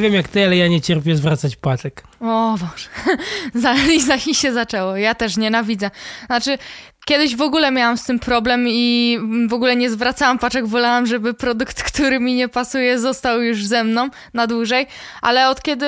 Nie wiem jak ty, ale ja nie cierpię zwracać paczek. O Boże, za, i się zaczęło. Ja też nienawidzę. Znaczy, kiedyś w ogóle miałam z tym problem i w ogóle nie zwracałam paczek. Wolałam, żeby produkt, który mi nie pasuje, został już ze mną na dłużej. Ale od kiedy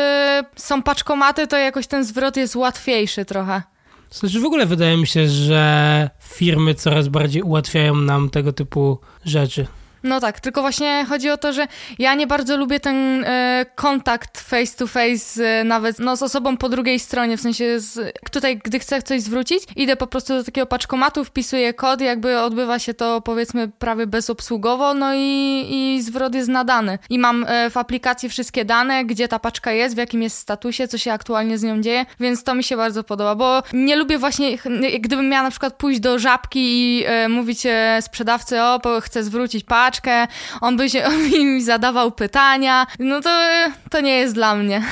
są paczkomaty, to jakoś ten zwrot jest łatwiejszy trochę. Znaczy w ogóle wydaje mi się, że firmy coraz bardziej ułatwiają nam tego typu rzeczy. No tak, tylko właśnie chodzi o to, że ja nie bardzo lubię ten e, kontakt face to face e, nawet no, z osobą po drugiej stronie, w sensie z, tutaj, gdy chcę coś zwrócić, idę po prostu do takiego paczkomatu, wpisuję kod, jakby odbywa się to powiedzmy prawie bezobsługowo, no i, i zwrot jest nadany. I mam e, w aplikacji wszystkie dane, gdzie ta paczka jest, w jakim jest statusie, co się aktualnie z nią dzieje, więc to mi się bardzo podoba, bo nie lubię właśnie, gdybym miała na przykład pójść do żabki i e, mówić e, sprzedawcy, o, chcę zwrócić paczkę, on by się mi zadawał pytania, no to, to nie jest dla mnie.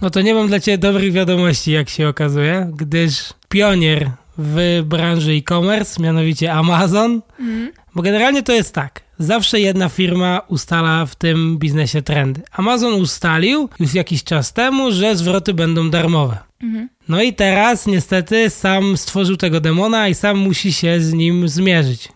No to nie mam dla ciebie dobrych wiadomości, jak się okazuje, gdyż pionier w branży e-commerce, mianowicie Amazon, mm. bo generalnie to jest tak. Zawsze jedna firma ustala w tym biznesie trendy. Amazon ustalił już jakiś czas temu, że zwroty będą darmowe. Mhm. No i teraz niestety sam stworzył tego demona i sam musi się z nim zmierzyć.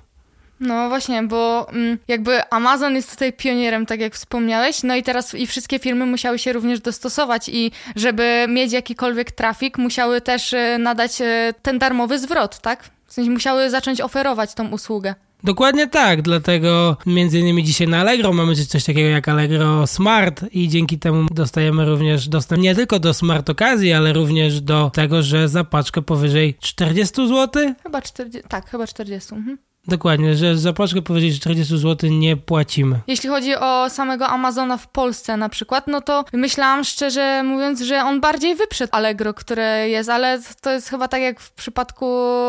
No właśnie, bo mm, jakby Amazon jest tutaj pionierem, tak jak wspomniałeś, no i teraz i wszystkie firmy musiały się również dostosować i żeby mieć jakikolwiek trafik, musiały też y, nadać y, ten darmowy zwrot, tak? W sensie musiały zacząć oferować tą usługę. Dokładnie tak, dlatego między innymi dzisiaj na Allegro mamy coś takiego jak Allegro Smart i dzięki temu dostajemy również dostęp nie tylko do smart okazji, ale również do tego, że za paczkę powyżej 40 zł? Chyba 40, tak, chyba 40. Mhm. Dokładnie, że za paczkę powiedzieć 40 zł nie płacimy. Jeśli chodzi o samego Amazona w Polsce na przykład, no to myślałam szczerze mówiąc, że on bardziej wyprzedł Allegro, które jest, ale to jest chyba tak jak w przypadku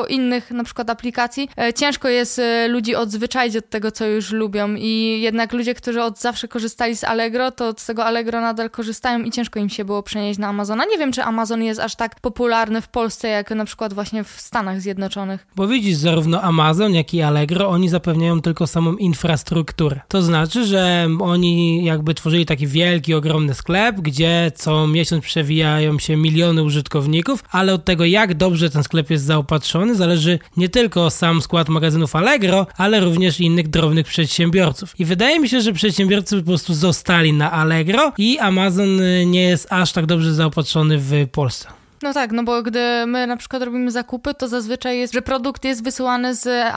innych na przykład aplikacji. E, ciężko jest e, ludzi odzwyczaić od tego, co już lubią i jednak ludzie, którzy od zawsze korzystali z Allegro, to z tego Allegro nadal korzystają i ciężko im się było przenieść na Amazona. Nie wiem, czy Amazon jest aż tak popularny w Polsce, jak na przykład właśnie w Stanach Zjednoczonych. Bo widzisz, zarówno Amazon, jak i Allegro, oni zapewniają tylko samą infrastrukturę. To znaczy, że oni jakby tworzyli taki wielki, ogromny sklep, gdzie co miesiąc przewijają się miliony użytkowników, ale od tego, jak dobrze ten sklep jest zaopatrzony, zależy nie tylko sam skład magazynów Allegro, ale również innych drobnych przedsiębiorców. I wydaje mi się, że przedsiębiorcy po prostu zostali na Allegro i Amazon nie jest aż tak dobrze zaopatrzony w Polsce. No tak, no bo gdy my na przykład robimy zakupy, to zazwyczaj jest, że produkt jest wysyłany z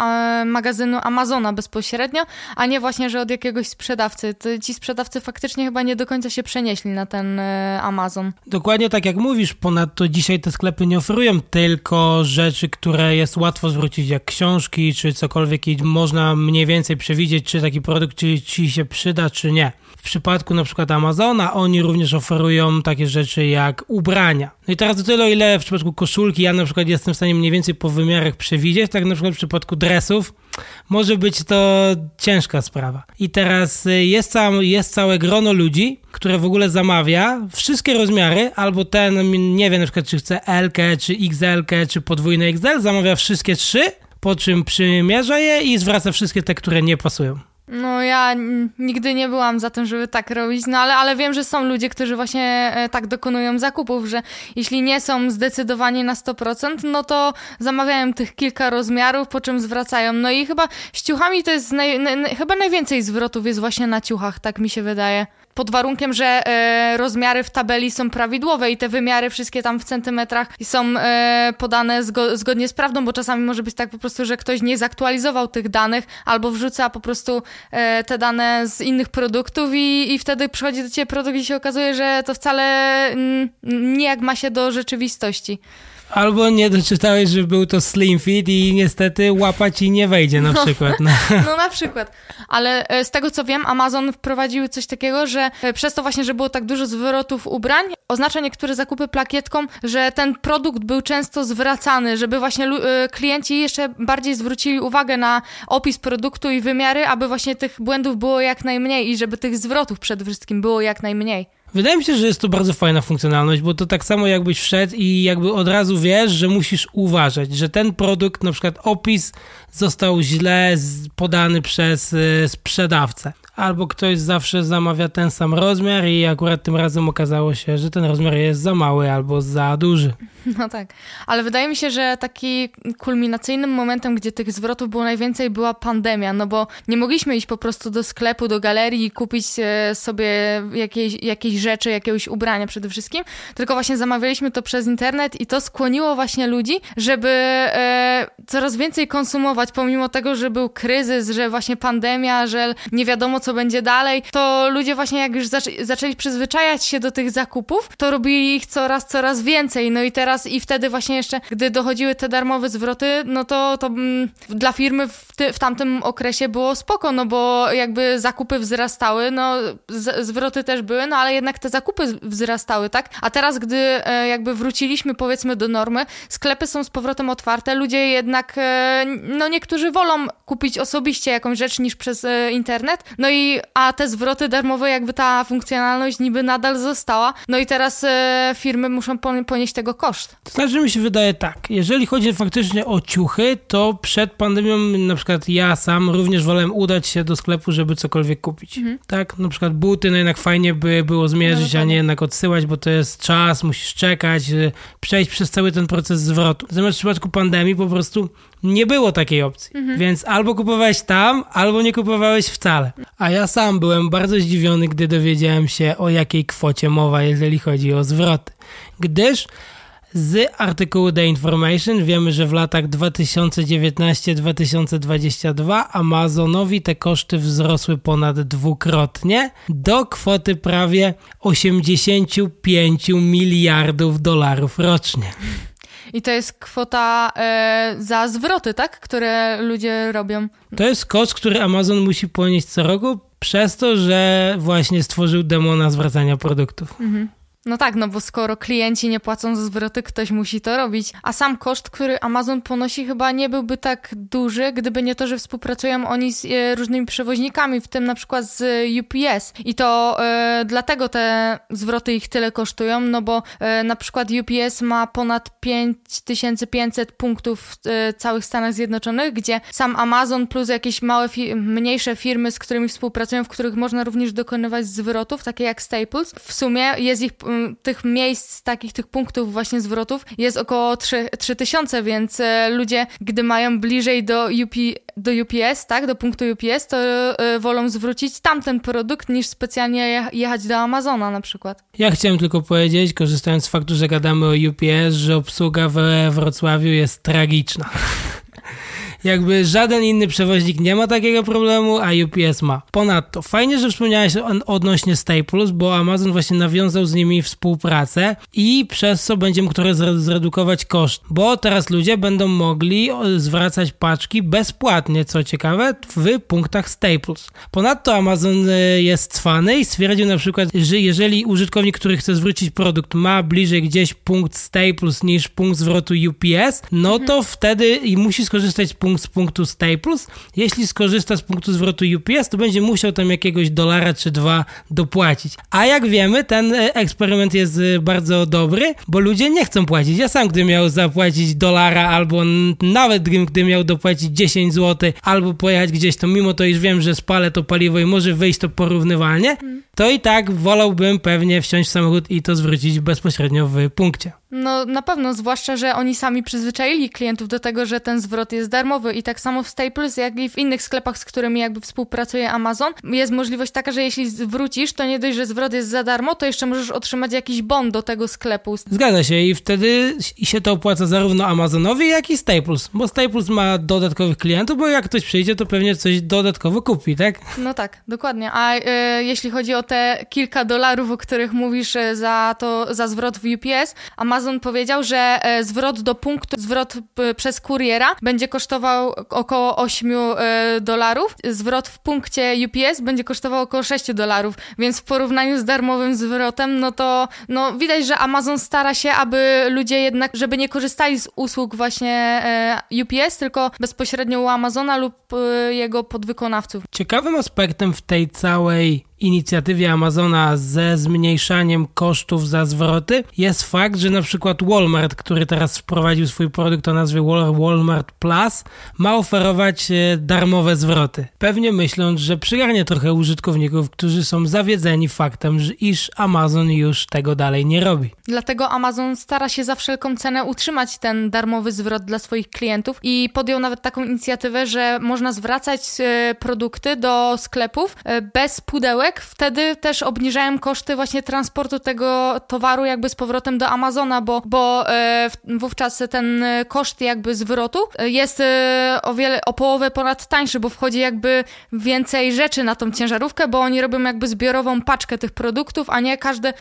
magazynu Amazona bezpośrednio, a nie właśnie, że od jakiegoś sprzedawcy. Ci sprzedawcy faktycznie chyba nie do końca się przenieśli na ten e, Amazon. Dokładnie tak jak mówisz, ponadto dzisiaj te sklepy nie oferują tylko rzeczy, które jest łatwo zwrócić, jak książki czy cokolwiek i można mniej więcej przewidzieć, czy taki produkt ci, ci się przyda, czy nie. W przypadku na przykład Amazona oni również oferują takie rzeczy jak ubrania. No i teraz do tyle, ile w przypadku koszulki ja na przykład jestem w stanie mniej więcej po wymiarach przewidzieć, tak na przykład w przypadku dresów może być to ciężka sprawa. I teraz y, jest, cał, jest całe grono ludzi, które w ogóle zamawia wszystkie rozmiary, albo ten nie wie na przykład czy chce L, czy XL, czy podwójne XL, zamawia wszystkie trzy, po czym przymierza je i zwraca wszystkie te, które nie pasują. No ja nigdy nie byłam za tym, żeby tak robić, no ale, ale wiem, że są ludzie, którzy właśnie e, tak dokonują zakupów, że jeśli nie są zdecydowani na 100%, no to zamawiają tych kilka rozmiarów, po czym zwracają. No i chyba z ciuchami to jest, naj, naj, chyba najwięcej zwrotów jest właśnie na ciuchach, tak mi się wydaje pod warunkiem, że e, rozmiary w tabeli są prawidłowe i te wymiary wszystkie tam w centymetrach są e, podane zgo zgodnie z prawdą, bo czasami może być tak po prostu, że ktoś nie zaktualizował tych danych albo wrzuca po prostu e, te dane z innych produktów i, i wtedy przychodzi do ciebie produkt i się okazuje, że to wcale mm, nie jak ma się do rzeczywistości. Albo nie doczytałeś, że był to slim fit i niestety łapać ci nie wejdzie na no, przykład. No. no na przykład. Ale e, z tego co wiem, Amazon wprowadził coś takiego, że e, przez to właśnie, że było tak dużo zwrotów ubrań, oznacza niektóre zakupy plakietką, że ten produkt był często zwracany, żeby właśnie e, klienci jeszcze bardziej zwrócili uwagę na opis produktu i wymiary, aby właśnie tych błędów było jak najmniej i żeby tych zwrotów przede wszystkim było jak najmniej. Wydaje mi się, że jest to bardzo fajna funkcjonalność, bo to tak samo jakbyś wszedł i jakby od razu wiesz, że musisz uważać, że ten produkt, na przykład opis został źle podany przez y, sprzedawcę albo ktoś zawsze zamawia ten sam rozmiar i akurat tym razem okazało się, że ten rozmiar jest za mały albo za duży. No tak, ale wydaje mi się, że taki kulminacyjnym momentem, gdzie tych zwrotów było najwięcej, była pandemia, no bo nie mogliśmy iść po prostu do sklepu, do galerii i kupić e, sobie jakieś, jakieś rzeczy, jakiegoś ubrania przede wszystkim, tylko właśnie zamawialiśmy to przez internet i to skłoniło właśnie ludzi, żeby e, coraz więcej konsumować, pomimo tego, że był kryzys, że właśnie pandemia, że nie wiadomo co będzie dalej, to ludzie właśnie jak już zaczę zaczęli przyzwyczajać się do tych zakupów, to robili ich coraz, coraz więcej, no i teraz i wtedy właśnie jeszcze, gdy dochodziły te darmowe zwroty, no to, to mm, dla firmy w, ty, w tamtym okresie było spoko, no bo jakby zakupy wzrastały, no zwroty też były, no ale jednak te zakupy wzrastały, tak? A teraz, gdy e, jakby wróciliśmy powiedzmy do normy, sklepy są z powrotem otwarte, ludzie jednak, e, no niektórzy wolą kupić osobiście jakąś rzecz niż przez e, internet, no i a te zwroty darmowe, jakby ta funkcjonalność niby nadal została, no i teraz firmy muszą ponieść tego koszt. To znaczy mi się wydaje tak, jeżeli chodzi faktycznie o ciuchy, to przed pandemią na przykład ja sam również wolałem udać się do sklepu, żeby cokolwiek kupić. Mhm. Tak, na przykład buty, no jednak fajnie by było zmierzyć, no, a nie jednak odsyłać, bo to jest czas, musisz czekać, y, przejść przez cały ten proces zwrotu. Natomiast w przypadku pandemii po prostu nie było takiej opcji. Mhm. Więc albo kupowałeś tam, albo nie kupowałeś wcale. A ja sam byłem bardzo zdziwiony, gdy dowiedziałem się, o jakiej kwocie mowa, jeżeli chodzi o zwroty. Gdyż z artykułu The Information wiemy, że w latach 2019-2022 Amazonowi te koszty wzrosły ponad dwukrotnie do kwoty prawie 85 miliardów dolarów rocznie. I to jest kwota e, za zwroty, tak? Które ludzie robią. To jest koszt, który Amazon musi ponieść co roku przez to, że właśnie stworzył demona zwracania produktów. Mhm. No tak, no bo skoro klienci nie płacą za zwroty, ktoś musi to robić. A sam koszt, który Amazon ponosi, chyba nie byłby tak duży, gdyby nie to, że współpracują oni z e, różnymi przewoźnikami, w tym na przykład z UPS. I to e, dlatego te zwroty ich tyle kosztują, no bo e, na przykład UPS ma ponad 5500 punktów w e, całych Stanach Zjednoczonych, gdzie sam Amazon plus jakieś małe, fi mniejsze firmy, z którymi współpracują, w których można również dokonywać zwrotów, takie jak Staples. W sumie jest ich tych miejsc, takich tych punktów właśnie zwrotów jest około 3, 3000, więc e, ludzie, gdy mają bliżej do, UP, do UPS, tak, do punktu UPS, to e, wolą zwrócić tamten produkt niż specjalnie jechać do Amazona na przykład. Ja chciałem tylko powiedzieć, korzystając z faktu, że gadamy o UPS, że obsługa we Wrocławiu jest tragiczna. Jakby żaden inny przewoźnik nie ma takiego problemu, a UPS ma. Ponadto, fajnie, że wspomniałeś odnośnie Staples, bo Amazon właśnie nawiązał z nimi współpracę i przez co będzie mógł zredukować koszt, bo teraz ludzie będą mogli zwracać paczki bezpłatnie, co ciekawe, w punktach Staples. Ponadto Amazon e, jest cwany i stwierdził na przykład, że jeżeli użytkownik, który chce zwrócić produkt, ma bliżej gdzieś punkt Staples niż punkt zwrotu UPS, no to wtedy i musi skorzystać z punktu punkt z punktu Staples. Jeśli skorzysta z punktu zwrotu UPS, to będzie musiał tam jakiegoś dolara czy dwa dopłacić. A jak wiemy, ten e, eksperyment jest e, bardzo dobry, bo ludzie nie chcą płacić. Ja sam, gdybym miał zapłacić dolara, albo nawet gdybym miał dopłacić 10 zł, albo pojechać gdzieś, to mimo to, iż wiem, że spalę to paliwo i może wyjść to porównywalnie, to i tak wolałbym pewnie wsiąść w samochód i to zwrócić bezpośrednio w punkcie. No na pewno, zwłaszcza, że oni sami przyzwyczaili klientów do tego, że ten zwrot jest darmowy i tak samo w Staples, jak i w innych sklepach, z którymi jakby współpracuje Amazon, jest możliwość taka, że jeśli zwrócisz, to nie dość, że zwrot jest za darmo, to jeszcze możesz otrzymać jakiś bon do tego sklepu. Zgadza się i wtedy się to opłaca zarówno Amazonowi, jak i Staples, bo Staples ma dodatkowych klientów, bo jak ktoś przyjdzie, to pewnie coś dodatkowo kupi, tak? No tak, dokładnie. A y, jeśli chodzi o te kilka dolarów, o których mówisz y, za to, za zwrot w UPS, Amazon Amazon powiedział, że e, zwrot do punktu, zwrot przez kuriera będzie kosztował około 8 e, dolarów. Zwrot w punkcie UPS będzie kosztował około 6 dolarów, więc w porównaniu z darmowym zwrotem, no to no, widać, że Amazon stara się, aby ludzie jednak, żeby nie korzystali z usług właśnie e, UPS, tylko bezpośrednio u Amazona lub jego podwykonawców. Ciekawym aspektem w tej całej inicjatywie Amazona ze zmniejszaniem kosztów za zwroty jest fakt, że na przykład Walmart, który teraz wprowadził swój produkt o nazwie Walmart Plus, ma oferować e, darmowe zwroty. Pewnie myśląc, że przygarnie trochę użytkowników, którzy są zawiedzeni faktem, iż Amazon już tego dalej nie robi. Dlatego Amazon stara się za wszelką cenę utrzymać ten darmowy zwrot dla swoich klientów i podjął nawet taką inicjatywę, że można zwracać e, produkty do sklepów e, bez pudełek. Wtedy też obniżają koszty właśnie transportu tego towaru jakby z powrotem do Amazona, bo, bo e, wówczas ten koszt jakby zwrotu jest o wiele, o połowę ponad tańszy, bo wchodzi jakby więcej rzeczy na tą ciężarówkę, bo oni robią jakby zbiorową paczkę tych produktów, a nie każde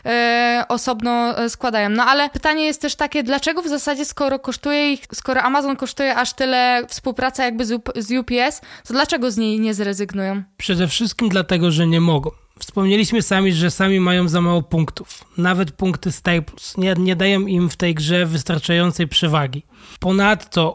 osobno składają. No ale pytanie jest też takie, dlaczego w zasadzie skoro kosztuje ich, skoro Amazon kosztuje aż tyle współpraca jakby z UPS, to dlaczego z niej nie zrezygnują? Przede wszystkim dlatego, że nie mogą. Wspomnieliśmy sami, że sami mają za mało punktów. Nawet punkty Staples nie, nie dają im w tej grze wystarczającej przewagi. Ponadto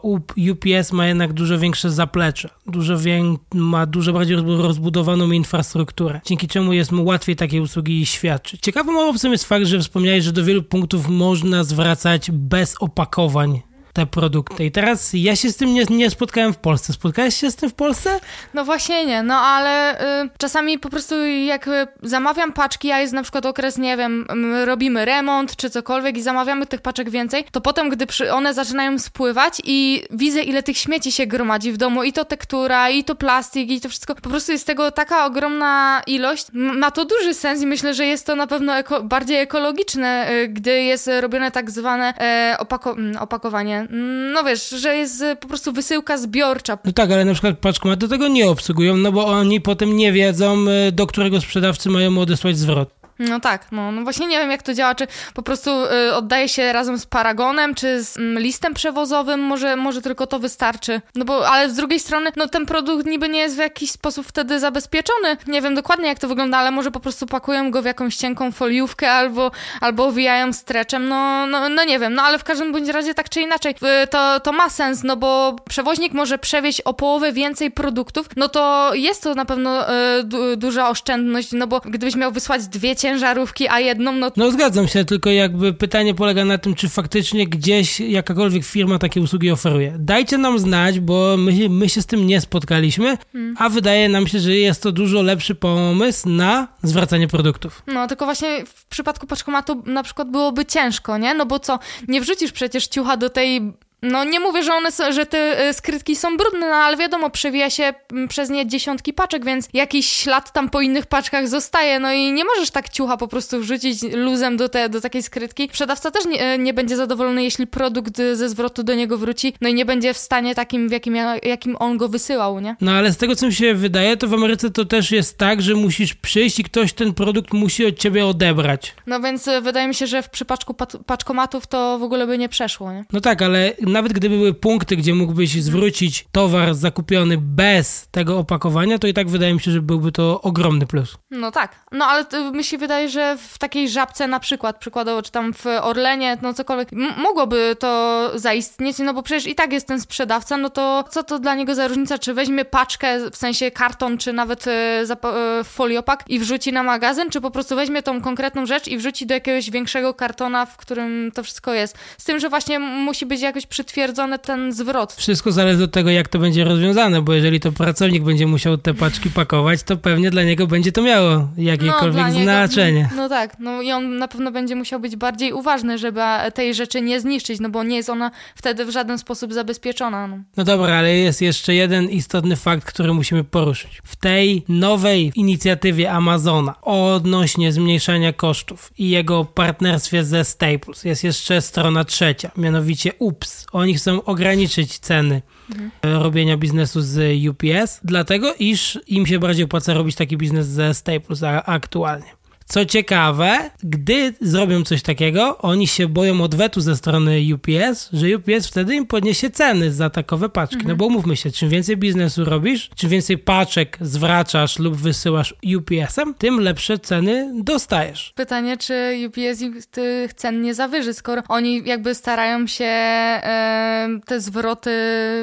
UPS ma jednak dużo większe zaplecze, dużo wię- ma dużo bardziej rozbudowaną infrastrukturę, dzięki czemu jest mu łatwiej takie usługi świadczyć. Ciekawą opcją jest fakt, że wspomniałeś, że do wielu punktów można zwracać bez opakowań te produkty. I teraz ja się z tym nie, nie spotkałem w Polsce. Spotkałeś się z tym w Polsce? No właśnie nie, no ale y, czasami po prostu jak zamawiam paczki, a jest na przykład okres, nie wiem, robimy remont czy cokolwiek i zamawiamy tych paczek więcej, to potem, gdy przy, one zaczynają spływać i widzę, ile tych śmieci się gromadzi w domu, i to tektura, i to plastik, i to wszystko, po prostu jest tego taka ogromna ilość. Ma to duży sens i myślę, że jest to na pewno eko bardziej ekologiczne, y, gdy jest robione tak zwane e, opako opakowanie no wiesz, że jest y, po prostu wysyłka zbiorcza. No tak, ale na przykład paczkomaty tego nie obsługują, no bo oni potem nie wiedzą, y, do którego sprzedawcy mają odesłać zwrot. No tak, no, no właśnie nie wiem jak to działa, czy po prostu y, oddaje się razem z paragonem, czy z mm, listem przewozowym, może, może tylko to wystarczy. No bo, ale z drugiej strony, no ten produkt niby nie jest w jakiś sposób wtedy zabezpieczony. Nie wiem dokładnie jak to wygląda, ale może po prostu pakują go w jakąś cienką foliówkę albo, albo owijają streczem, no, no, no nie wiem, no ale w każdym bądź razie tak czy inaczej y, to, to ma sens, no bo przewoźnik może przewieźć o połowę więcej produktów, no to jest to na pewno y, du duża oszczędność, no bo gdybyś miał wysłać dwie ciężarówki, a jedną, no... No zgadzam się, tylko jakby pytanie polega na tym, czy faktycznie gdzieś jakakolwiek firma takie usługi oferuje. Dajcie nam znać, bo my, my się z tym nie spotkaliśmy, hmm. a wydaje nam się, że jest to dużo lepszy pomysł na zwracanie produktów. No, tylko właśnie w przypadku paczkomatu na przykład byłoby ciężko, nie? No bo co, nie wrzucisz przecież ciucha do tej no nie mówię, że one są, że te e, skrytki są brudne, no, ale wiadomo, przewija się przez nie dziesiątki paczek, więc jakiś ślad tam po innych paczkach zostaje, no i nie możesz tak ciucha po prostu wrzucić luzem do, te, do takiej skrytki. Sprzedawca też nie, e, nie będzie zadowolony, jeśli produkt ze zwrotu do niego wróci, no i nie będzie w stanie takim, w jakim, jakim on go wysyłał, nie? No ale z tego, co mi się wydaje, to w Ameryce to też jest tak, że musisz przyjść i ktoś ten produkt musi od ciebie odebrać. No więc e, wydaje mi się, że w przypadku paczkomatów to w ogóle by nie przeszło, nie? No tak, ale nawet gdyby były punkty, gdzie mógłbyś zwrócić towar zakupiony bez tego opakowania, to i tak wydaje mi się, że byłby to ogromny plus. No tak. No ale mi się wydaje, że w takiej żabce na przykład, przykładowo, czy tam w Orlenie, no cokolwiek, mogłoby to zaistnieć, no bo przecież i tak jest ten sprzedawca, no to co to dla niego za różnica, czy weźmie paczkę, w sensie karton, czy nawet e, e, foliopak i wrzuci na magazyn, czy po prostu weźmie tą konkretną rzecz i wrzuci do jakiegoś większego kartona, w którym to wszystko jest. Z tym, że właśnie musi być jakoś przytwierdzony ten zwrot. Wszystko zależy od tego, jak to będzie rozwiązane, bo jeżeli to pracownik będzie musiał te paczki pakować, to pewnie dla niego będzie to miało jakiekolwiek no, znaczenie. Niego, no tak, no i on na pewno będzie musiał być bardziej uważny, żeby tej rzeczy nie zniszczyć, no bo nie jest ona wtedy w żaden sposób zabezpieczona. No, no dobra, ale jest jeszcze jeden istotny fakt, który musimy poruszyć. W tej nowej inicjatywie Amazona odnośnie zmniejszania kosztów i jego partnerstwie ze Staples jest jeszcze strona trzecia, mianowicie UPS. Oni chcą ograniczyć ceny mhm. robienia biznesu z UPS, dlatego iż im się bardziej opłaca robić taki biznes ze Staples aktualnie. Co ciekawe, gdy zrobią coś takiego, oni się boją odwetu ze strony UPS, że UPS wtedy im podniesie ceny za takowe paczki. No bo umówmy się, czym więcej biznesu robisz, czym więcej paczek zwracasz lub wysyłasz UPS-em, tym lepsze ceny dostajesz. Pytanie, czy UPS tych cen nie zawyży, skoro oni jakby starają się e, te zwroty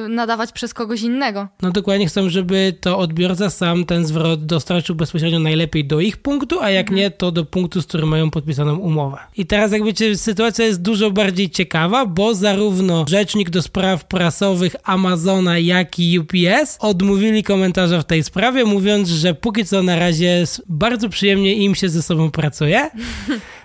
nadawać przez kogoś innego. No dokładnie chcą, żeby to odbiorca sam ten zwrot dostarczył bezpośrednio najlepiej do ich punktu, a jak mhm. nie, to do punktu, z którym mają podpisaną umowę. I teraz jakby sytuacja jest dużo bardziej ciekawa, bo zarówno rzecznik do spraw prasowych Amazona, jak i UPS odmówili komentarza w tej sprawie, mówiąc, że póki co na razie bardzo przyjemnie im się ze sobą pracuje.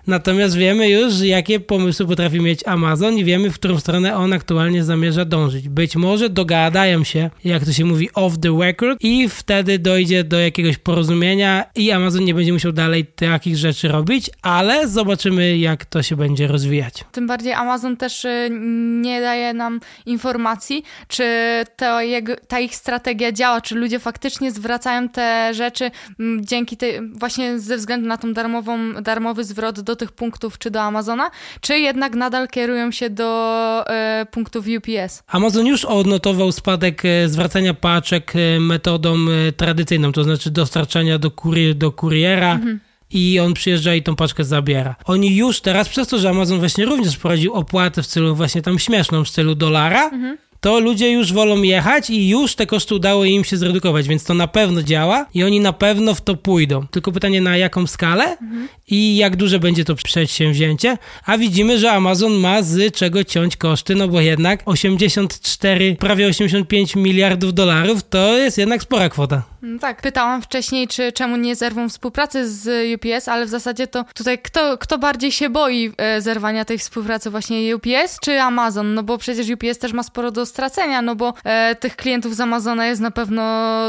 Natomiast wiemy już, jakie pomysły potrafi mieć Amazon i wiemy, w którą stronę on aktualnie zamierza dążyć. Być może dogadają się, jak to się mówi, off the record i wtedy dojdzie do jakiegoś porozumienia i Amazon nie będzie musiał dalej takich rzeczy robić, ale zobaczymy, jak to się będzie rozwijać. Tym bardziej Amazon też y, nie daje nam informacji, czy to ta ich strategia działa, czy ludzie faktycznie zwracają te rzeczy dzięki tej, właśnie ze względu na tą darmową, darmowy zwrot do tych punktów czy do Amazona, czy jednak nadal kierują się do e, punktów UPS? Amazon już odnotował spadek e, zwracania paczek e, metodą e, tradycyjną, to znaczy dostarczania do, kurier, do kuriera. Mhm i on przyjeżdża i tą paczkę zabiera. Oni już teraz, przez to, że Amazon właśnie również wprowadził opłatę w stylu właśnie tam śmieszną, w stylu dolara, mhm to ludzie już wolą jechać i już te koszty udało im się zredukować, więc to na pewno działa i oni na pewno w to pójdą. Tylko pytanie na jaką skalę mhm. i jak duże będzie to przedsięwzięcie, a widzimy, że Amazon ma z czego ciąć koszty, no bo jednak 84, prawie 85 miliardów dolarów to jest jednak spora kwota. No tak, pytałam wcześniej, czy czemu nie zerwą współpracy z UPS, ale w zasadzie to tutaj kto, kto bardziej się boi e, zerwania tej współpracy, właśnie UPS czy Amazon? No bo przecież UPS też ma sporo do stracenia, no bo e, tych klientów z Amazona jest na pewno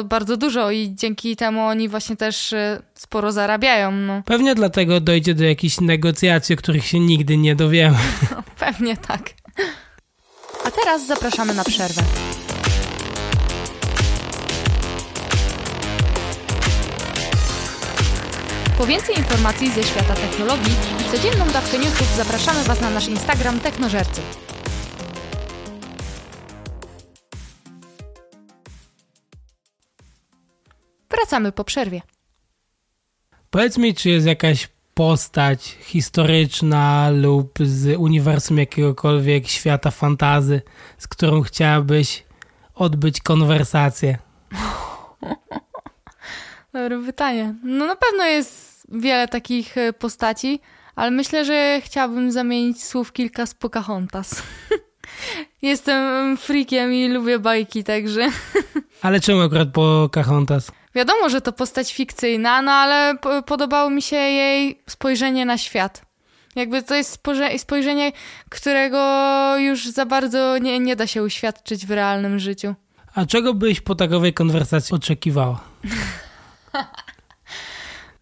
bardzo dużo i dzięki temu oni właśnie też e, sporo zarabiają. No. Pewnie dlatego dojdzie do jakichś negocjacji, o których się nigdy nie dowiemy. No, pewnie tak. A teraz zapraszamy na przerwę. Po więcej informacji ze świata technologii i codzienną dawkę newsów zapraszamy Was na nasz Instagram Technożercy. Wracamy po przerwie. Powiedz mi, czy jest jakaś postać historyczna lub z uniwersum jakiegokolwiek świata fantazy, z którą chciałabyś odbyć konwersację? Dobre pytanie. No na pewno jest wiele takich e, postaci, ale myślę, że chciałabym zamienić słów kilka z Pocahontas. Jestem freakiem i lubię bajki, także... Ale czemu akurat Pocahontas? Wiadomo, że to postać fikcyjna, no ale podobało mi się jej spojrzenie na świat. Jakby to jest spojrzenie, którego już za bardzo nie, nie da się uświadczyć w realnym życiu. A czego byś po takowej konwersacji oczekiwała?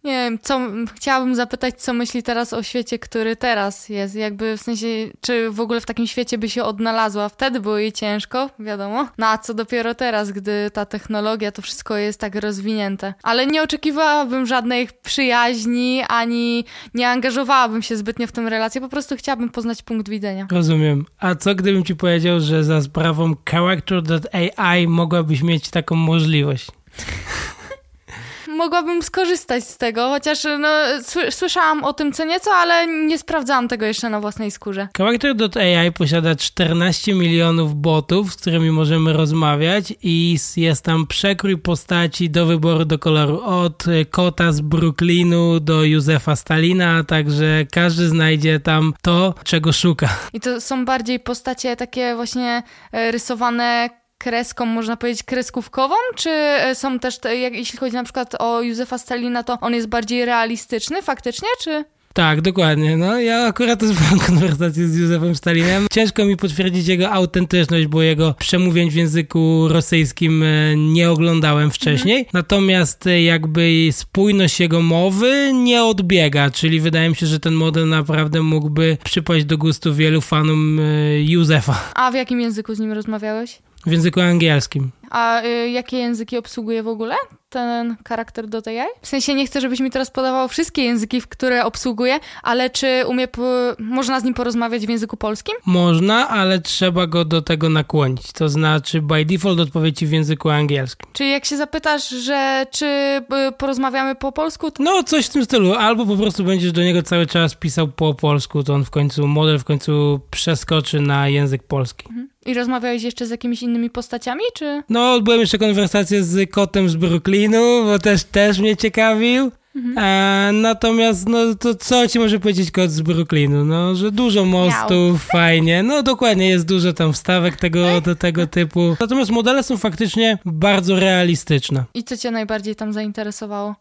nie wiem, co chciałabym zapytać, co myśli teraz o świecie, który teraz jest. Jakby w sensie, czy w ogóle w takim świecie by się odnalazła. Wtedy było jej ciężko, wiadomo. No a co dopiero teraz, gdy ta technologia, to wszystko jest tak rozwinięte. Ale nie oczekiwałabym żadnej przyjaźni, ani nie angażowałabym się zbytnio w tę relację. Po prostu chciałabym poznać punkt widzenia. Rozumiem. A co gdybym ci powiedział, że za sprawą character.ai mogłabyś mieć taką możliwość? Mogłabym skorzystać z tego, chociaż no, słyszałam o tym co nieco, ale nie sprawdzałam tego jeszcze na własnej skórze. Character.ai posiada 14 milionów botów, z którymi możemy rozmawiać i jest tam przekrój postaci do wyboru do koloru od kota z Brooklynu do Józefa Stalina, także każdy znajdzie tam to, czego szuka. I to są bardziej postacie takie właśnie e, rysowane kreską, można powiedzieć, kreskówkową, czy e, są też, te, jak, jeśli chodzi na przykład o Józefa Stalina, to on jest bardziej realistyczny faktycznie, czy... Tak, dokładnie. No, ja akurat też miałem konwersację z Józefem Stalinem. Ciężko mi potwierdzić jego autentyczność, bo jego przemówień w języku rosyjskim e, nie oglądałem wcześniej. Mhm. Natomiast e, jakby spójność jego mowy nie odbiega, czyli wydaje mi się, że ten model naprawdę mógłby przypaść do gustu wielu fanom Józefa. A w jakim języku z nim rozmawiałeś? W języku angielskim. A y, jakie języki obsługuje w ogóle ten charakter do tej W sensie nie chcę, żebyś mi teraz podawał wszystkie języki, które obsługuje, ale czy umie, można z nim porozmawiać w języku polskim? Można, ale trzeba go do tego nakłonić. To znaczy by default odpowie ci w języku angielskim. Czyli jak się zapytasz, że czy y, porozmawiamy po polsku? To... No, coś w tym stylu. Albo po prostu będziesz do niego cały czas pisał po polsku, to on w końcu, model w końcu przeskoczy na język polski. Mhm. I rozmawiałeś jeszcze z jakimiś innymi postaciami, czy? No, byłem jeszcze konwersację z kotem z Brooklynu, bo też, też mnie ciekawił. Mhm. E, natomiast, no to co ci może powiedzieć kot z Brooklynu? No, że dużo mostów, Miał. fajnie. No dokładnie, jest dużo tam wstawek tego, do tego typu. Natomiast modele są faktycznie bardzo realistyczne. I co cię najbardziej tam zainteresowało?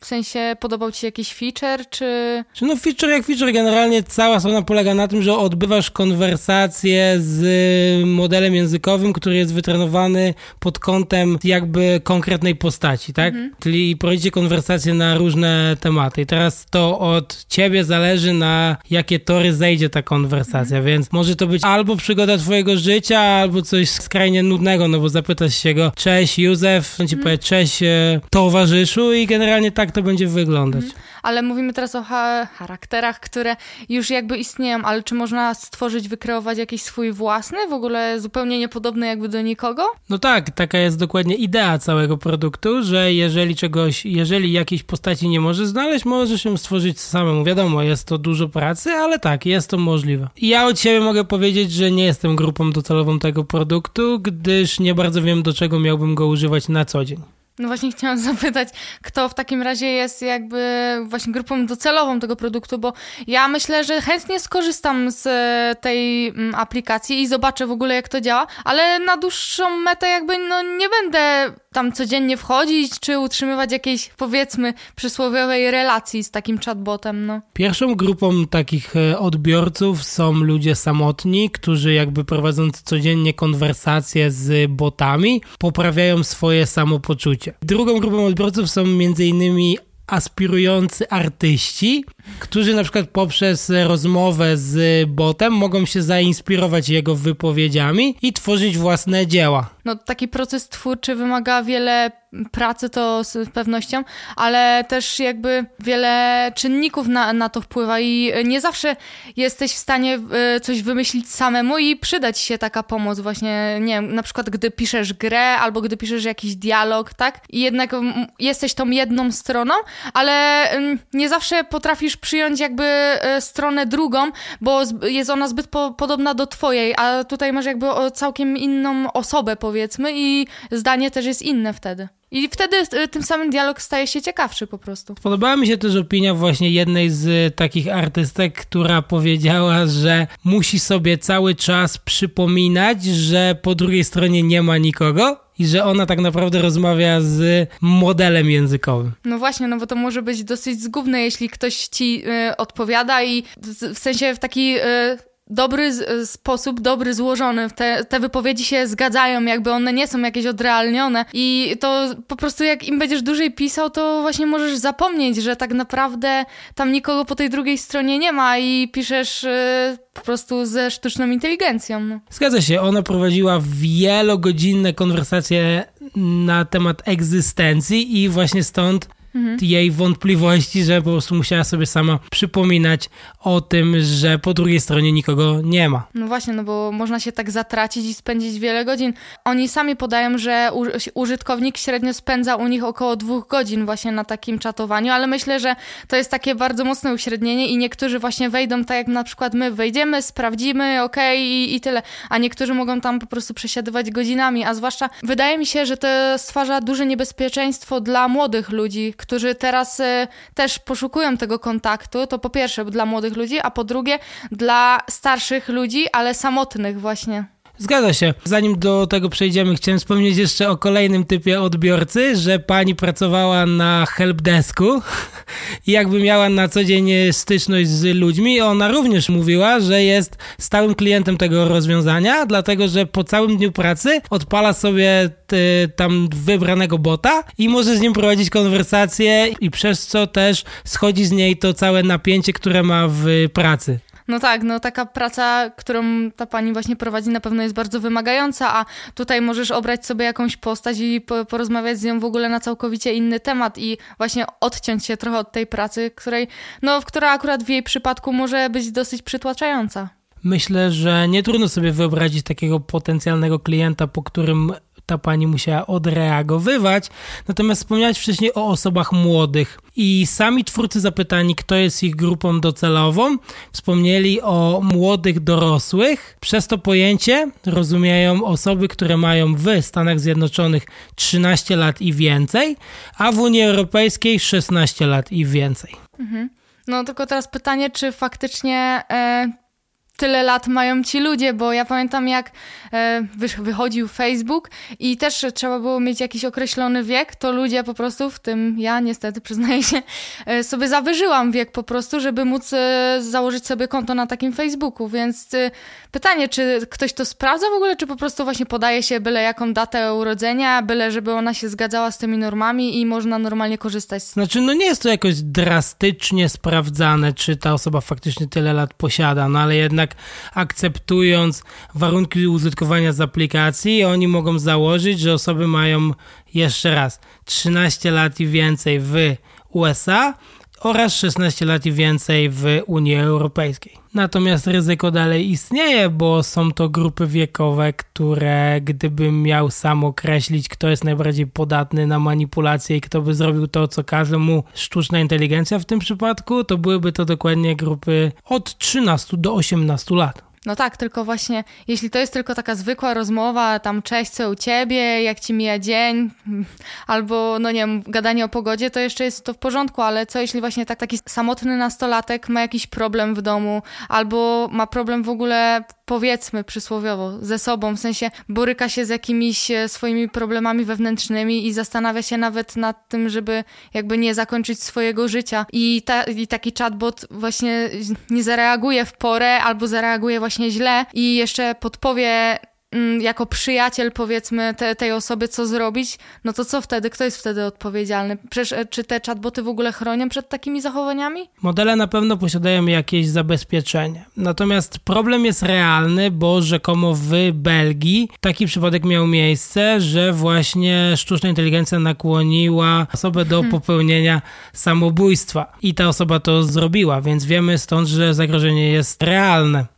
W sensie podobał ci się jakiś feature, czy... No feature jak feature, generalnie cała strona polega na tym, że odbywasz konwersację z modelem językowym, który jest wytrenowany pod kątem jakby konkretnej postaci, tak? Mhm. Czyli prowadzicie konwersację na różne tematy. I teraz to od ciebie zależy na jakie tory zejdzie ta konwersacja, mhm. więc może to być albo przygoda twojego życia, albo coś skrajnie nudnego, no bo zapytasz się go, cześć Józef, on ci mhm. powie, cześć e, towarzyszu i generalnie tak to będzie wyglądać. Mhm. Ale mówimy teraz o ha charakterach, które już jakby istnieją, ale czy można stworzyć, wykreować jakiś swój własny, w ogóle zupełnie niepodobny jakby do nikogo? No tak, taka jest dokładnie idea całego produktu, że jeżeli czegoś, jeżeli jakiejś postaci nie możesz znaleźć, możesz ją stworzyć samemu. Wiadomo, jest to dużo pracy, ale tak, jest to możliwe. Ja od siebie mogę powiedzieć, że nie jestem grupą docelową tego produktu, gdyż nie bardzo wiem, do czego miałbym go używać na co dzień. No właśnie chciałam zapytać, kto w takim razie jest jakby właśnie grupą docelową tego produktu, bo ja myślę, że chętnie skorzystam z e, tej mm, aplikacji i zobaczę w ogóle jak to działa, ale na dłuższą metę jakby no nie będę tam codziennie wchodzić, czy utrzymywać jakiejś powiedzmy przysłowiowej relacji z takim chatbotem, no. Pierwszą grupą takich e, odbiorców są ludzie samotni, którzy jakby prowadząc codziennie konwersacje z botami, poprawiają swoje samopoczucie Drugą grupą odbiorców są m.in. aspirujący artyści, którzy na przykład poprzez rozmowę z botem mogą się zainspirować jego wypowiedziami i tworzyć własne dzieła. No taki proces twórczy wymaga wiele pracy to z pewnością, ale też jakby wiele czynników na, na to wpływa i nie zawsze jesteś w stanie e, coś wymyślić samemu i przydać się taka pomoc właśnie, nie wiem, na przykład gdy piszesz grę albo gdy piszesz jakiś dialog, tak? I jednak jesteś tą jedną stroną, ale nie zawsze potrafisz przyjąć jakby e, stronę drugą, bo jest ona zbyt po, podobna do twojej, a tutaj masz jakby całkiem inną osobę powiedzmy i zdanie też jest inne wtedy. I wtedy e, tym samym dialog staje się ciekawszy po prostu. Podobała mi się też opinia właśnie jednej z takich artystek, która powiedziała, że musi sobie cały czas przypominać, że po drugiej stronie nie ma nikogo, i że ona tak naprawdę rozmawia z modelem językowym. No właśnie, no bo to może być dosyć zgubne, jeśli ktoś ci y, odpowiada i w sensie w taki y, dobry sposób, dobry złożony. Te, te wypowiedzi się zgadzają, jakby one nie są jakieś odrealnione i to po prostu jak im będziesz dłużej pisał, to właśnie możesz zapomnieć, że tak naprawdę tam nikogo po tej drugiej stronie nie ma i piszesz yy, po prostu ze sztuczną inteligencją. No. Zgadza się, ona prowadziła wielogodzinne konwersacje na temat egzystencji i właśnie stąd mhm. jej wątpliwości, że po prostu musiała sobie sama przypominać o tym, że po drugiej stronie nikogo nie ma. No właśnie, no bo można się tak zatracić i spędzić wiele godzin. Oni sami podają, że użytkownik średnio spędza u nich około dwóch godzin właśnie na takim czatowaniu, ale myślę, że to jest takie bardzo mocne uśrednienie i niektórzy właśnie wejdą tak jak na przykład my wejdziemy, sprawdzimy, okej okay, i, i tyle, a niektórzy mogą tam po prostu przesiadywać godzinami, a zwłaszcza wydaje mi się, że to stwarza duże niebezpieczeństwo dla młodych ludzi, którzy teraz y, też poszukują tego kontaktu, to po pierwsze dla młodych ludzi, a po drugie dla starszych ludzi, ale samotnych właśnie. Zgadza się. Zanim do tego przejdziemy, chciałem wspomnieć jeszcze o kolejnym typie odbiorcy, że pani pracowała na helpdesku i jakby miała na co dzień styczność z ludźmi. Ona również mówiła, że jest stałym klientem tego rozwiązania, dlatego że po całym dniu pracy odpala sobie tam wybranego bota i może z nim prowadzić konwersację i przez co też schodzi z niej to całe napięcie, które ma w pracy. No tak, no taka praca, którą ta pani właśnie prowadzi na pewno jest bardzo wymagająca, a tutaj możesz obrać sobie jakąś postać i porozmawiać z nią w ogóle na całkowicie inny temat i właśnie odciąć się trochę od tej pracy, której, no, która akurat w jej przypadku może być dosyć przytłaczająca. Myślę, że nie trudno sobie wyobrazić takiego potencjalnego klienta, po którym ta pani musiała odreagowywać. Natomiast wspomniałeś wcześniej o osobach młodych i sami twórcy zapytani, kto jest ich grupą docelową, wspomnieli o młodych dorosłych. Przez to pojęcie rozumieją osoby, które mają w Stanach Zjednoczonych 13 lat i więcej, a w Unii Europejskiej 16 lat i więcej. Mhm. No tylko teraz pytanie, czy faktycznie e, tyle lat mają ci ludzie, bo ja pamiętam jak e, wychodził Facebook i też trzeba było mieć jakiś określony wiek, to ludzie po prostu, w tym ja niestety przyznaję się, e, sobie zawyżyłam wiek po prostu, żeby móc e, założyć sobie konto na takim Facebooku, więc pytanie, czy ktoś to sprawdza w ogóle, czy po prostu właśnie podaje się byle jaką datę urodzenia, byle żeby ona się zgadzała z tymi normami i można normalnie korzystać. Znaczy, no nie jest to jakoś drastycznie sprawdzane, czy ta osoba faktycznie tyle lat posiada, no ale jednak jednak akceptując warunki użytkowania z aplikacji, oni mogą założyć, że osoby mają jeszcze raz 13 lat i więcej w USA oraz 16 lat i więcej w Unii Europejskiej. Natomiast ryzyko dalej istnieje, bo są to grupy wiekowe, które gdybym miał sam określić, kto jest najbardziej podatny na manipulacje i kto by zrobił to, co każe mu sztuczna inteligencja w tym przypadku, to byłyby to dokładnie grupy od 13 do 18 lat. No tak, tylko właśnie, jeśli to jest tylko taka zwykła rozmowa, tam cześć, co u ciebie, jak ci mija dzień, albo, no nie wiem, gadanie o pogodzie, to jeszcze jest to w porządku, ale co jeśli właśnie tak, taki samotny nastolatek ma jakiś problem w domu, albo ma problem w ogóle powiedzmy przysłowiowo, ze sobą, w sensie boryka się z jakimiś e, swoimi problemami wewnętrznymi i zastanawia się nawet nad tym, żeby jakby nie zakończyć swojego życia. I, ta, i taki chatbot właśnie nie zareaguje w porę albo zareaguje właśnie źle i jeszcze podpowie Mm, jako przyjaciel powiedzmy te, tej osoby co zrobić, no to co wtedy? Kto jest wtedy odpowiedzialny? Przecież e, czy te chatboty w ogóle chronią przed takimi zachowaniami? Modele na pewno posiadają jakieś zabezpieczenie. Natomiast problem jest realny, bo rzekomo w Belgii taki przypadek miał miejsce, że właśnie sztuczna inteligencja nakłoniła osobę do hmm. popełnienia samobójstwa i ta osoba to zrobiła, więc wiemy stąd, że zagrożenie jest realne.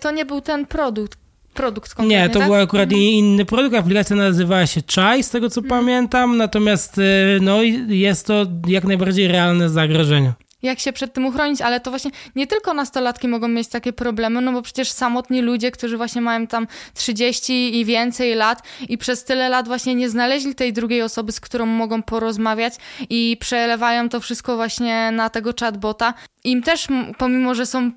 To nie był ten produkt, produkt Nie, to tak? był akurat mhm. inny produkt. Aplikacja nazywała się Chai, z tego co mhm. pamiętam, natomiast y, no, jest to jak najbardziej realne zagrożenie jak się przed tym uchronić, ale to właśnie nie tylko nastolatki mogą mieć takie problemy, no bo przecież samotni ludzie, którzy właśnie mają tam 30 i więcej lat i przez tyle lat właśnie nie znaleźli tej drugiej osoby, z którą mogą porozmawiać i przelewają to wszystko właśnie na tego chatbota. Im też, pomimo że są,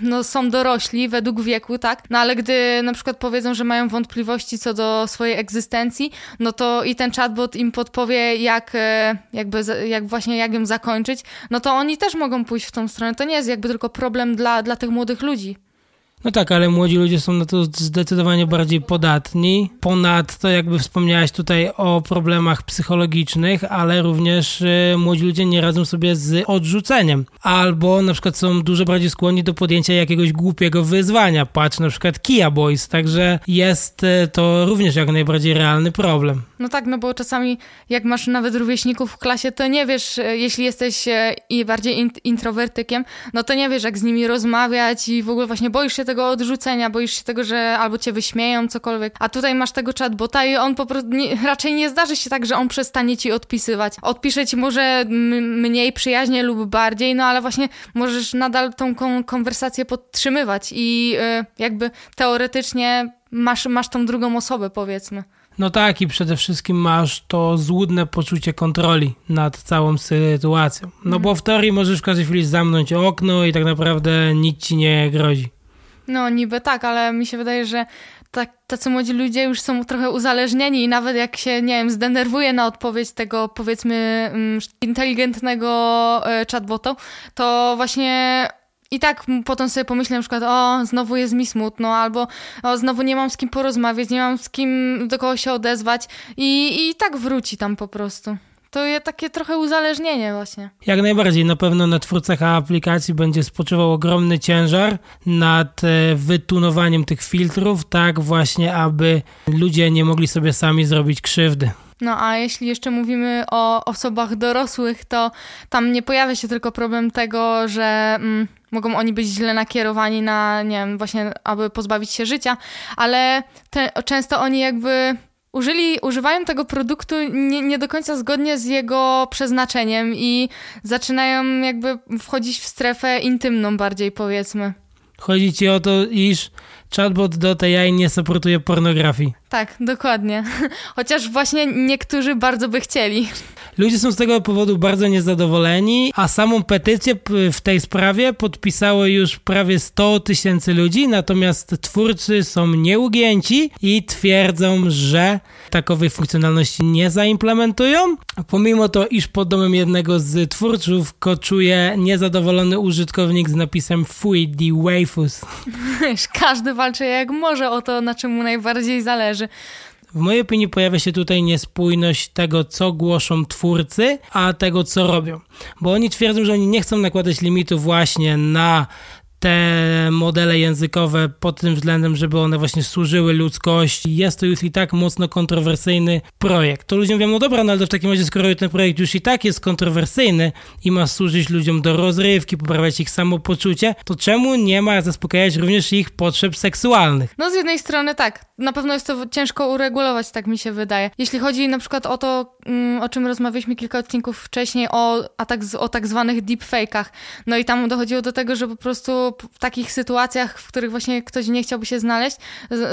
no, są dorośli według wieku, tak, no ale gdy na przykład powiedzą, że mają wątpliwości co do swojej egzystencji, no to i ten chatbot im podpowie, jak, e, jakby, jak właśnie jak ją zakończyć, no to oni też mogą pójść w tą stronę. To nie jest jakby tylko problem dla, dla tych młodych ludzi. No tak, ale młodzi ludzie są na to zdecydowanie bardziej podatni. Ponadto, jakby wspomniałaś tutaj o problemach psychologicznych, ale również y, młodzi ludzie nie radzą sobie z odrzuceniem. Albo na przykład są dużo bardziej skłonni do podjęcia jakiegoś głupiego wyzwania. Patrz na przykład Kia Boys, także jest y, to również jak najbardziej realny problem. No tak, no bo czasami jak masz nawet rówieśników w klasie, to nie wiesz, y, jeśli jesteś i bardziej introwertykiem, no to nie wiesz jak z nimi rozmawiać i w ogóle właśnie boisz się tego tego odrzucenia, boisz się tego, że albo cię wyśmieją, cokolwiek. A tutaj masz tego chatbota i on po prostu nie, raczej nie zdarzy się tak, że on przestanie ci odpisywać. Odpisze ci może mniej przyjaźnie lub bardziej, no ale właśnie możesz nadal tą kon konwersację podtrzymywać i yy, jakby teoretycznie masz, masz tą drugą osobę, powiedzmy. No tak, i przede wszystkim masz to złudne poczucie kontroli nad całą sytuacją. No bo w teorii możesz w każdej chwili zamknąć okno i tak naprawdę nikt ci nie grozi. No niby tak, ale mi się wydaje, że tak, tacy młodzi ludzie już są trochę uzależnieni i nawet jak się, nie wiem, zdenerwuje na odpowiedź tego, powiedzmy, mm, inteligentnego e, chatbotu, to właśnie i tak potem sobie pomyślę na przykład, o, znowu jest mi smutno, albo o, znowu nie mam z kim porozmawiać, nie mam z kim do kogo się odezwać i, i tak wróci tam po prostu. To jest takie trochę uzależnienie właśnie. Jak najbardziej, na pewno na twórcach aplikacji będzie spoczywał ogromny ciężar nad e, wytunowaniem tych filtrów, tak właśnie, aby ludzie nie mogli sobie sami zrobić krzywdy. No a jeśli jeszcze mówimy o osobach dorosłych, to tam nie pojawia się tylko problem tego, że mm, mogą oni być źle nakierowani na, nie wiem, właśnie, aby pozbawić się życia, ale te, często oni jakby użyli, używają tego produktu nie, nie do końca zgodnie z jego przeznaczeniem i zaczynają jakby wchodzić w strefę intymną bardziej, powiedzmy. Chodzi ci o to, iż chatbot do AI nie supportuje pornografii. Tak, dokładnie. Chociaż właśnie niektórzy bardzo by chcieli. Ludzie są z tego powodu bardzo niezadowoleni, a samą petycję w tej sprawie podpisało już prawie 100 tysięcy ludzi, natomiast twórcy są nieugięci i twierdzą, że takowej funkcjonalności nie zaimplementują. Pomimo to, iż pod domem jednego z twórców koczuje niezadowolony użytkownik z napisem Fuj, the waifus. Każdy walczy jak może o to, na czym mu najbardziej zależy. W mojej opinii pojawia się tutaj niespójność tego, co głoszą twórcy, a tego, co robią. Bo oni twierdzą, że oni nie chcą nakładać limitu właśnie na te modele językowe pod tym względem, żeby one właśnie służyły ludzkości. Jest to już i tak mocno kontrowersyjny projekt. To ludziom mówią, no dobra, no ale w takim razie, skoro ten projekt już i tak jest kontrowersyjny i ma służyć ludziom do rozrywki, poprawiać ich samopoczucie, to czemu nie ma zaspokajać również ich potrzeb seksualnych? No z jednej strony tak, na pewno jest to ciężko uregulować, tak mi się wydaje. Jeśli chodzi na przykład o to, mm, o czym rozmawialiśmy kilka odcinków wcześniej, o, a tak, o tak zwanych deepfake'ach, no i tam dochodziło do tego, że po prostu w takich sytuacjach, w których właśnie ktoś nie chciałby się znaleźć,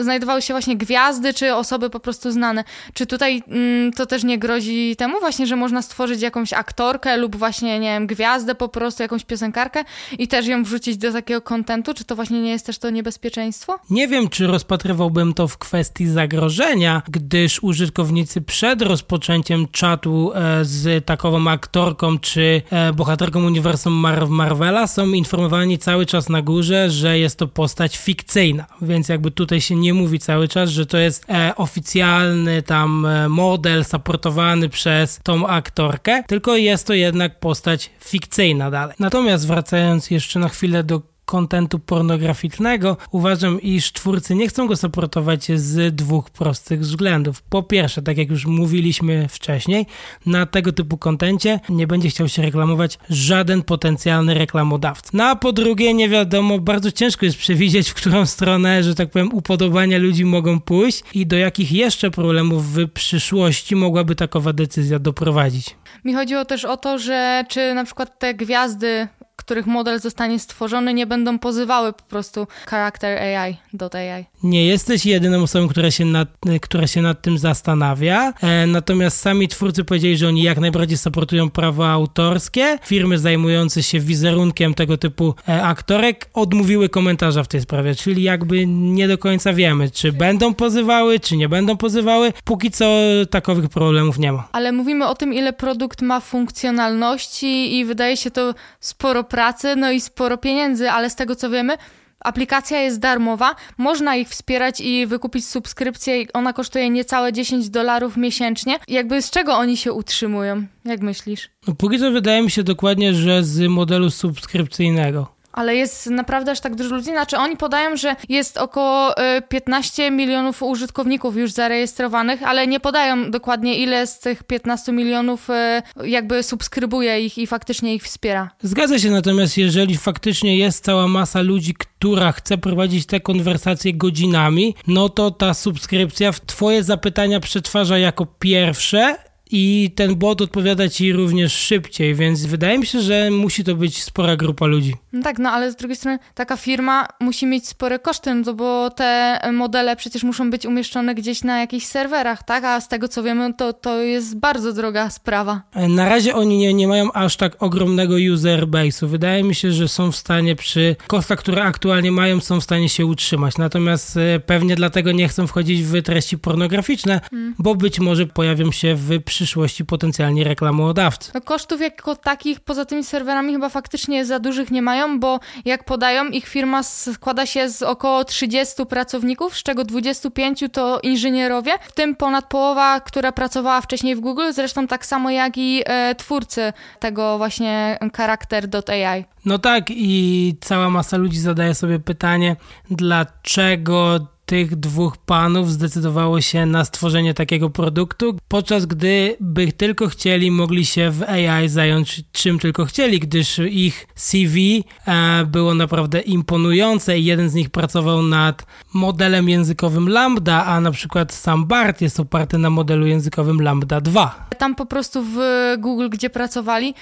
znajdowały się właśnie gwiazdy czy osoby po prostu znane. Czy tutaj mm, to też nie grozi temu właśnie, że można stworzyć jakąś aktorkę lub właśnie, nie wiem, gwiazdę po prostu, jakąś piosenkarkę i też ją wrzucić do takiego kontentu? Czy to właśnie nie jest też to niebezpieczeństwo? Nie wiem, czy rozpatrywałbym to w kwestii zagrożenia, gdyż użytkownicy przed rozpoczęciem czatu e, z takową aktorką czy e, bohaterką uniwersum Mar Marvela są informowani cały czas na górze, że jest to postać fikcyjna, więc jakby tutaj się nie mówi cały czas, że to jest e, oficjalny tam e, model supportowany przez tą aktorkę, tylko jest to jednak postać fikcyjna dalej. Natomiast wracając jeszcze na chwilę do kontentu pornograficznego, uważam, iż twórcy nie chcą go supportować z dwóch prostych względów. Po pierwsze, tak jak już mówiliśmy wcześniej, na tego typu kontencie nie będzie chciał się reklamować żaden potencjalny reklamodawca. No a po drugie, nie wiadomo, bardzo ciężko jest przewidzieć, w którą stronę, że tak powiem, upodobania ludzi mogą pójść i do jakich jeszcze problemów w przyszłości mogłaby takowa decyzja doprowadzić. Mi chodziło też o to, że czy na przykład te gwiazdy których model zostanie stworzony, nie będą pozywały po prostu charakter AI do AI. Nie jesteś jedyną osobą, która się nad, która się nad tym zastanawia. E, natomiast sami twórcy powiedzieli, że oni jak najbardziej supportują prawa autorskie. Firmy zajmujące się wizerunkiem tego typu e, aktorek odmówiły komentarza w tej sprawie, czyli jakby nie do końca wiemy, czy będą pozywały, czy nie będą pozywały. Póki co takowych problemów nie ma. Ale mówimy o tym, ile produkt ma funkcjonalności i wydaje się to sporo pracy, no i sporo pieniędzy, ale z tego co wiemy, Aplikacja jest darmowa, można ich wspierać i wykupić subskrypcję. Ona kosztuje niecałe 10 dolarów miesięcznie. Jakby z czego oni się utrzymują? Jak myślisz? No, póki co wydaje mi się dokładnie, że z modelu subskrypcyjnego. Ale jest naprawdę aż tak dużo ludzi. Znaczy, oni podają, że jest około 15 y, milionów użytkowników już zarejestrowanych, ale nie podają dokładnie, ile z tych 15 milionów y, jakby subskrybuje ich i faktycznie ich wspiera. Zgadza się, natomiast jeżeli faktycznie jest cała masa ludzi, która chce prowadzić te konwersacje godzinami, no to ta subskrypcja w Twoje zapytania przetwarza jako pierwsze i ten bot odpowiada ci również szybciej, więc wydaje mi się, że musi to być spora grupa ludzi. No tak, no ale z drugiej strony taka firma musi mieć spore koszty, no bo te modele przecież muszą być umieszczone gdzieś na jakichś serwerach, tak? A z tego co wiemy, to, to jest bardzo droga sprawa. Na razie oni nie, nie mają aż tak ogromnego user base'u. Wydaje mi się, że są w stanie przy kosztach, które aktualnie mają, są w stanie się utrzymać. Natomiast e, pewnie dlatego nie chcą wchodzić w treści pornograficzne, hmm. bo być może pojawią się w przyszłości przyszłości potencjalni reklamodawcy. No kosztów jako takich poza tymi serwerami chyba faktycznie za dużych nie mają, bo jak podają, ich firma składa się z około 30 pracowników, z czego 25 to inżynierowie, w tym ponad połowa, która pracowała wcześniej w Google, zresztą tak samo jak i e, twórcy tego właśnie charakter.ai. No tak i cała masa ludzi zadaje sobie pytanie, dlaczego tych dwóch panów zdecydowało się na stworzenie takiego produktu, podczas gdy by tylko chcieli, mogli się w AI zająć czym tylko chcieli, gdyż ich CV e, było naprawdę imponujące i jeden z nich pracował nad modelem językowym Lambda, a na przykład sam BART jest oparty na modelu językowym Lambda 2. Tam po prostu w Google, gdzie pracowali,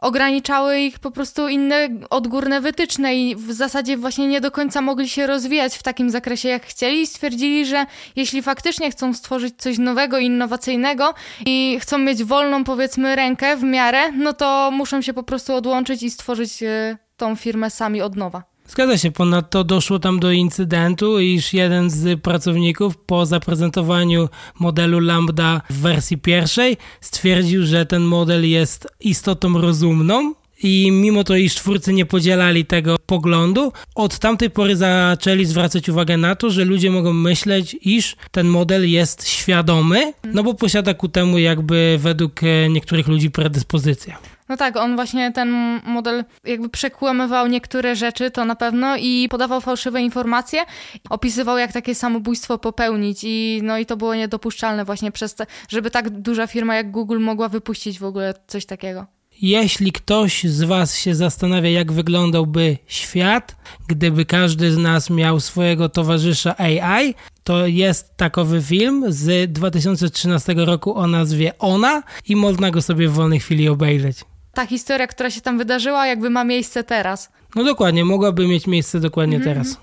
ograniczały ich po prostu inne odgórne wytyczne i w zasadzie właśnie nie do końca mogli się rozwijać w takim zakresie jak chcieli i stwierdzili, że jeśli faktycznie chcą stworzyć coś nowego, innowacyjnego i chcą mieć wolną powiedzmy rękę w miarę, no to muszą się po prostu odłączyć i stworzyć e, tą firmę sami od nowa. Zgadza się, ponadto doszło tam do incydentu, iż jeden z pracowników po zaprezentowaniu modelu Lambda w wersji pierwszej stwierdził, że ten model jest istotą rozumną, i mimo to, iż twórcy nie podzielali tego poglądu, od tamtej pory zaczęli zwracać uwagę na to, że ludzie mogą myśleć, iż ten model jest świadomy, no bo posiada ku temu jakby według niektórych ludzi predyspozycję. No tak, on właśnie ten model jakby przekłamywał niektóre rzeczy, to na pewno, i podawał fałszywe informacje, opisywał jak takie samobójstwo popełnić i no i to było niedopuszczalne właśnie przez to, żeby tak duża firma jak Google mogła wypuścić w ogóle coś takiego. Jeśli ktoś z Was się zastanawia, jak wyglądałby świat, gdyby każdy z nas miał swojego towarzysza AI, to jest takowy film z 2013 roku o nazwie Ona i można go sobie w wolnej chwili obejrzeć ta historia, która się tam wydarzyła, jakby ma miejsce teraz. No dokładnie, mogłaby mieć miejsce dokładnie mm -hmm. teraz.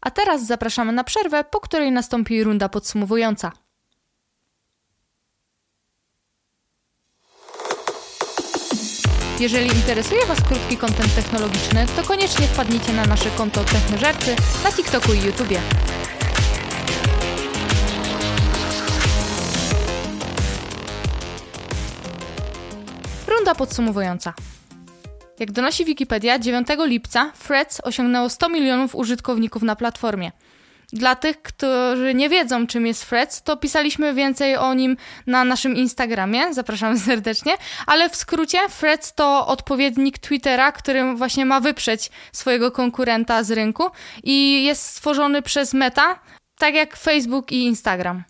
A teraz zapraszamy na przerwę, po której nastąpi runda podsumowująca. Jeżeli interesuje Was krótki kontent technologiczny, to koniecznie wpadnijcie na nasze konto Technożercy na TikToku i YouTubie. Runda podsumowująca. Jak donosi Wikipedia, 9 lipca Threads osiągnęło 100 milionów użytkowników na platformie. Dla tych, którzy nie wiedzą, czym jest Threads, to pisaliśmy więcej o nim na naszym Instagramie, zapraszamy serdecznie, ale w skrócie Threads to odpowiednik Twittera, który właśnie ma wyprzeć swojego konkurenta z rynku i jest stworzony przez Meta, tak jak Facebook i Instagram.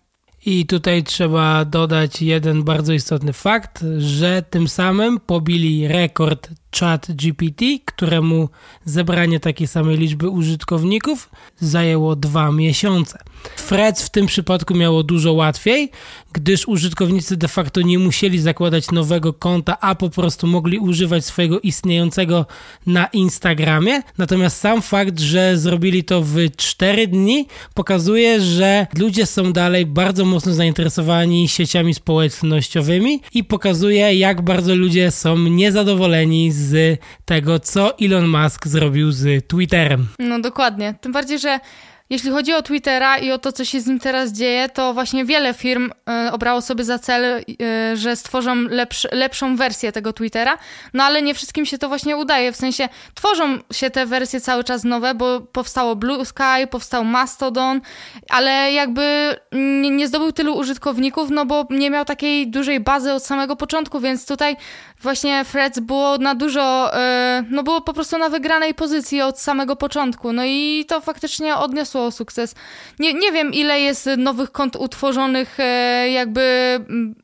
I tutaj trzeba dodać jeden bardzo istotny fakt, że tym samym pobili rekord ChatGPT, któremu zebranie takiej samej liczby użytkowników zajęło dwa miesiące. Threads w tym przypadku miało dużo łatwiej, gdyż użytkownicy de facto nie musieli zakładać nowego konta, a po prostu mogli używać swojego istniejącego na Instagramie. Natomiast sam fakt, że zrobili to w 4 dni, pokazuje, że ludzie są dalej bardzo mocno zainteresowani sieciami społecznościowymi i pokazuje, jak bardzo ludzie są niezadowoleni z tego, co Elon Musk zrobił z Twitterem. No dokładnie. Tym bardziej, że jeśli chodzi o Twittera i o to, co się z nim teraz dzieje, to właśnie wiele firm y, obrało sobie za cel, y, że stworzą lepsz, lepszą wersję tego Twittera, no ale nie wszystkim się to właśnie udaje. W sensie tworzą się te wersje cały czas nowe, bo powstało Blue Sky, powstał Mastodon, ale jakby nie, nie zdobył tylu użytkowników, no bo nie miał takiej dużej bazy od samego początku, więc tutaj właśnie Freds było na dużo, y, no było po prostu na wygranej pozycji od samego początku, no i to faktycznie odniosło sukces. Nie, nie wiem, ile jest nowych kont utworzonych, e, jakby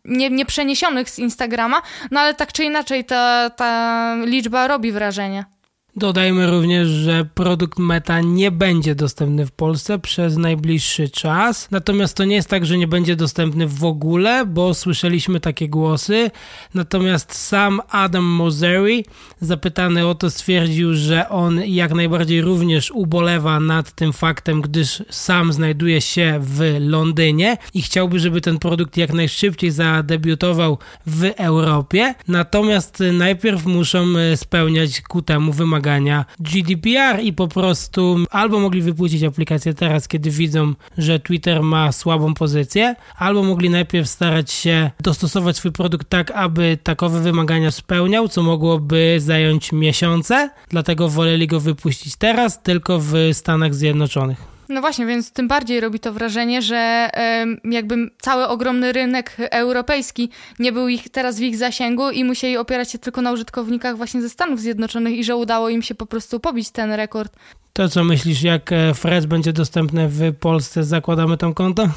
nie, nie przeniesionych z Instagrama, no ale tak czy inaczej ta, ta liczba robi wrażenie. Dodajmy również, że produkt Meta nie będzie dostępny w Polsce przez najbliższy czas. Natomiast to nie jest tak, że nie będzie dostępny w ogóle, bo słyszeliśmy takie głosy. Natomiast sam Adam Mosseri, zapytany o to, stwierdził, że on jak najbardziej również ubolewa nad tym faktem, gdyż sam znajduje się w Londynie i chciałby, żeby ten produkt jak najszybciej zadebiutował w Europie. Natomiast najpierw muszą spełniać ku temu wymagania wymagania GDPR i po prostu albo mogli wypuścić aplikację teraz, kiedy widzą, że Twitter ma słabą pozycję, albo mogli najpierw starać się dostosować swój produkt tak, aby takowe wymagania spełniał, co mogłoby zająć miesiące, dlatego woleli go wypuścić teraz, tylko w Stanach Zjednoczonych. No właśnie, więc tym bardziej robi to wrażenie, że jakby cały ogromny rynek europejski nie był ich teraz w ich zasięgu i musieli opierać się tylko na użytkownikach właśnie ze Stanów Zjednoczonych i że udało im się po prostu pobić ten rekord. To co myślisz, jak e, Freds będzie dostępny w Polsce, zakładamy tam konto?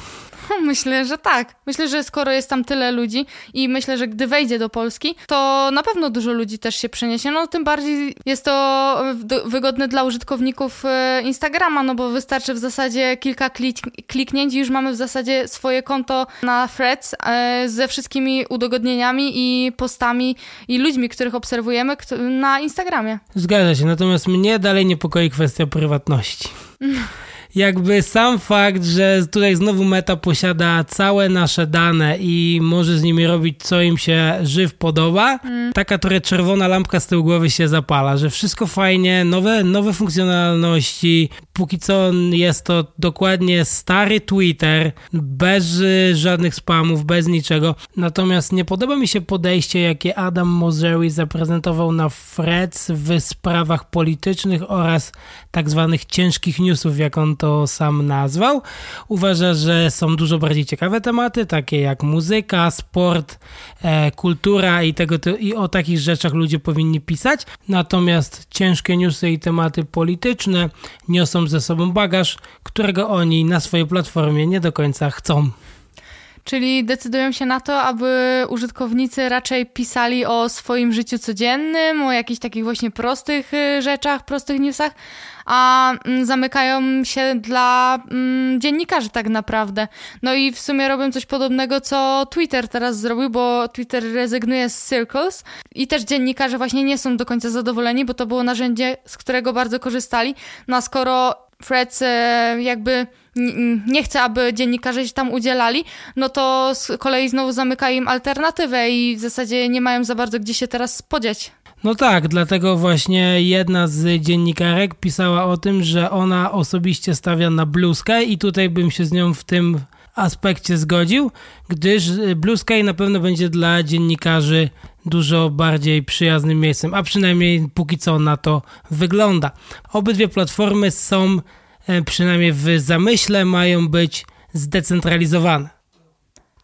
Myślę, że tak. Myślę, że skoro jest tam tyle ludzi i myślę, że gdy wejdzie do Polski, to na pewno dużo ludzi też się przeniesie. No tym bardziej jest to wygodne dla użytkowników e, Instagrama, no bo wystarczy w zasadzie kilka klik kliknięć i już mamy w zasadzie swoje konto na Threads e, ze wszystkimi udogodnieniami i postami i ludźmi, których obserwujemy na Instagramie. Zgadza się, natomiast mnie dalej niepokoi kwestia prywatności. jakby sam fakt, że tutaj znowu Meta posiada całe nasze dane i może z nimi robić co im się żyw podoba, mm. taka trochę czerwona lampka z tyłu głowy się zapala, że wszystko fajnie, nowe, nowe funkcjonalności, póki co jest to dokładnie stary Twitter, bez żadnych spamów, bez niczego. Natomiast nie podoba mi się podejście, jakie Adam Mosseri zaprezentował na Freds w sprawach politycznych oraz tak zwanych ciężkich newsów, jak on to sam nazwał. Uważa, że są dużo bardziej ciekawe tematy, takie jak muzyka, sport, e, kultura i, tego, i o takich rzeczach ludzie powinni pisać. Natomiast ciężkie newsy i tematy polityczne niosą ze sobą bagaż, którego oni na swojej platformie nie do końca chcą. Czyli decydują się na to, aby użytkownicy raczej pisali o swoim życiu codziennym, o jakichś takich właśnie prostych y, rzeczach, prostych newsach, a mm, zamykają się dla mm, dziennikarzy tak naprawdę. No i w sumie robią coś podobnego, co Twitter teraz zrobił, bo Twitter rezygnuje z Circles i też dziennikarze właśnie nie są do końca zadowoleni, bo to było narzędzie, z którego bardzo korzystali. No a skoro Freds e, jakby nie chce, aby dziennikarze się tam udzielali, no to z kolei znowu zamyka im alternatywę i w zasadzie nie mają za bardzo gdzie się teraz spodziać. No tak, dlatego właśnie jedna z dziennikarek pisała o tym, że ona osobiście stawia na Blue i tutaj bym się z nią w tym aspekcie zgodził, gdyż Blue Sky na pewno będzie dla dziennikarzy dużo bardziej przyjaznym miejscem, a przynajmniej póki co na to wygląda. Obydwie platformy są, przynajmniej w zamyśle, mają być zdecentralizowane.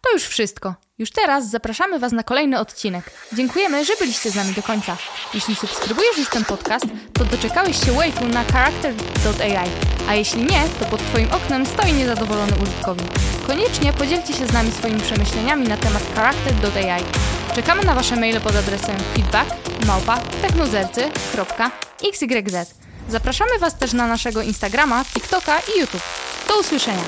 To już wszystko. Już teraz zapraszamy Was na kolejny odcinek. Dziękujemy, że byliście z nami do końca. Jeśli subskrybujesz już ten podcast, to doczekałeś się wave'u na character.ai, a jeśli nie, to pod Twoim oknem stoi niezadowolony użytkownik. Koniecznie podzielcie się z nami swoimi przemyśleniami na temat character.ai. Czekamy na Wasze maile pod adresem feedback małpa. Zapraszamy Was też na naszego Instagrama, TikToka i YouTube. Do usłyszenia!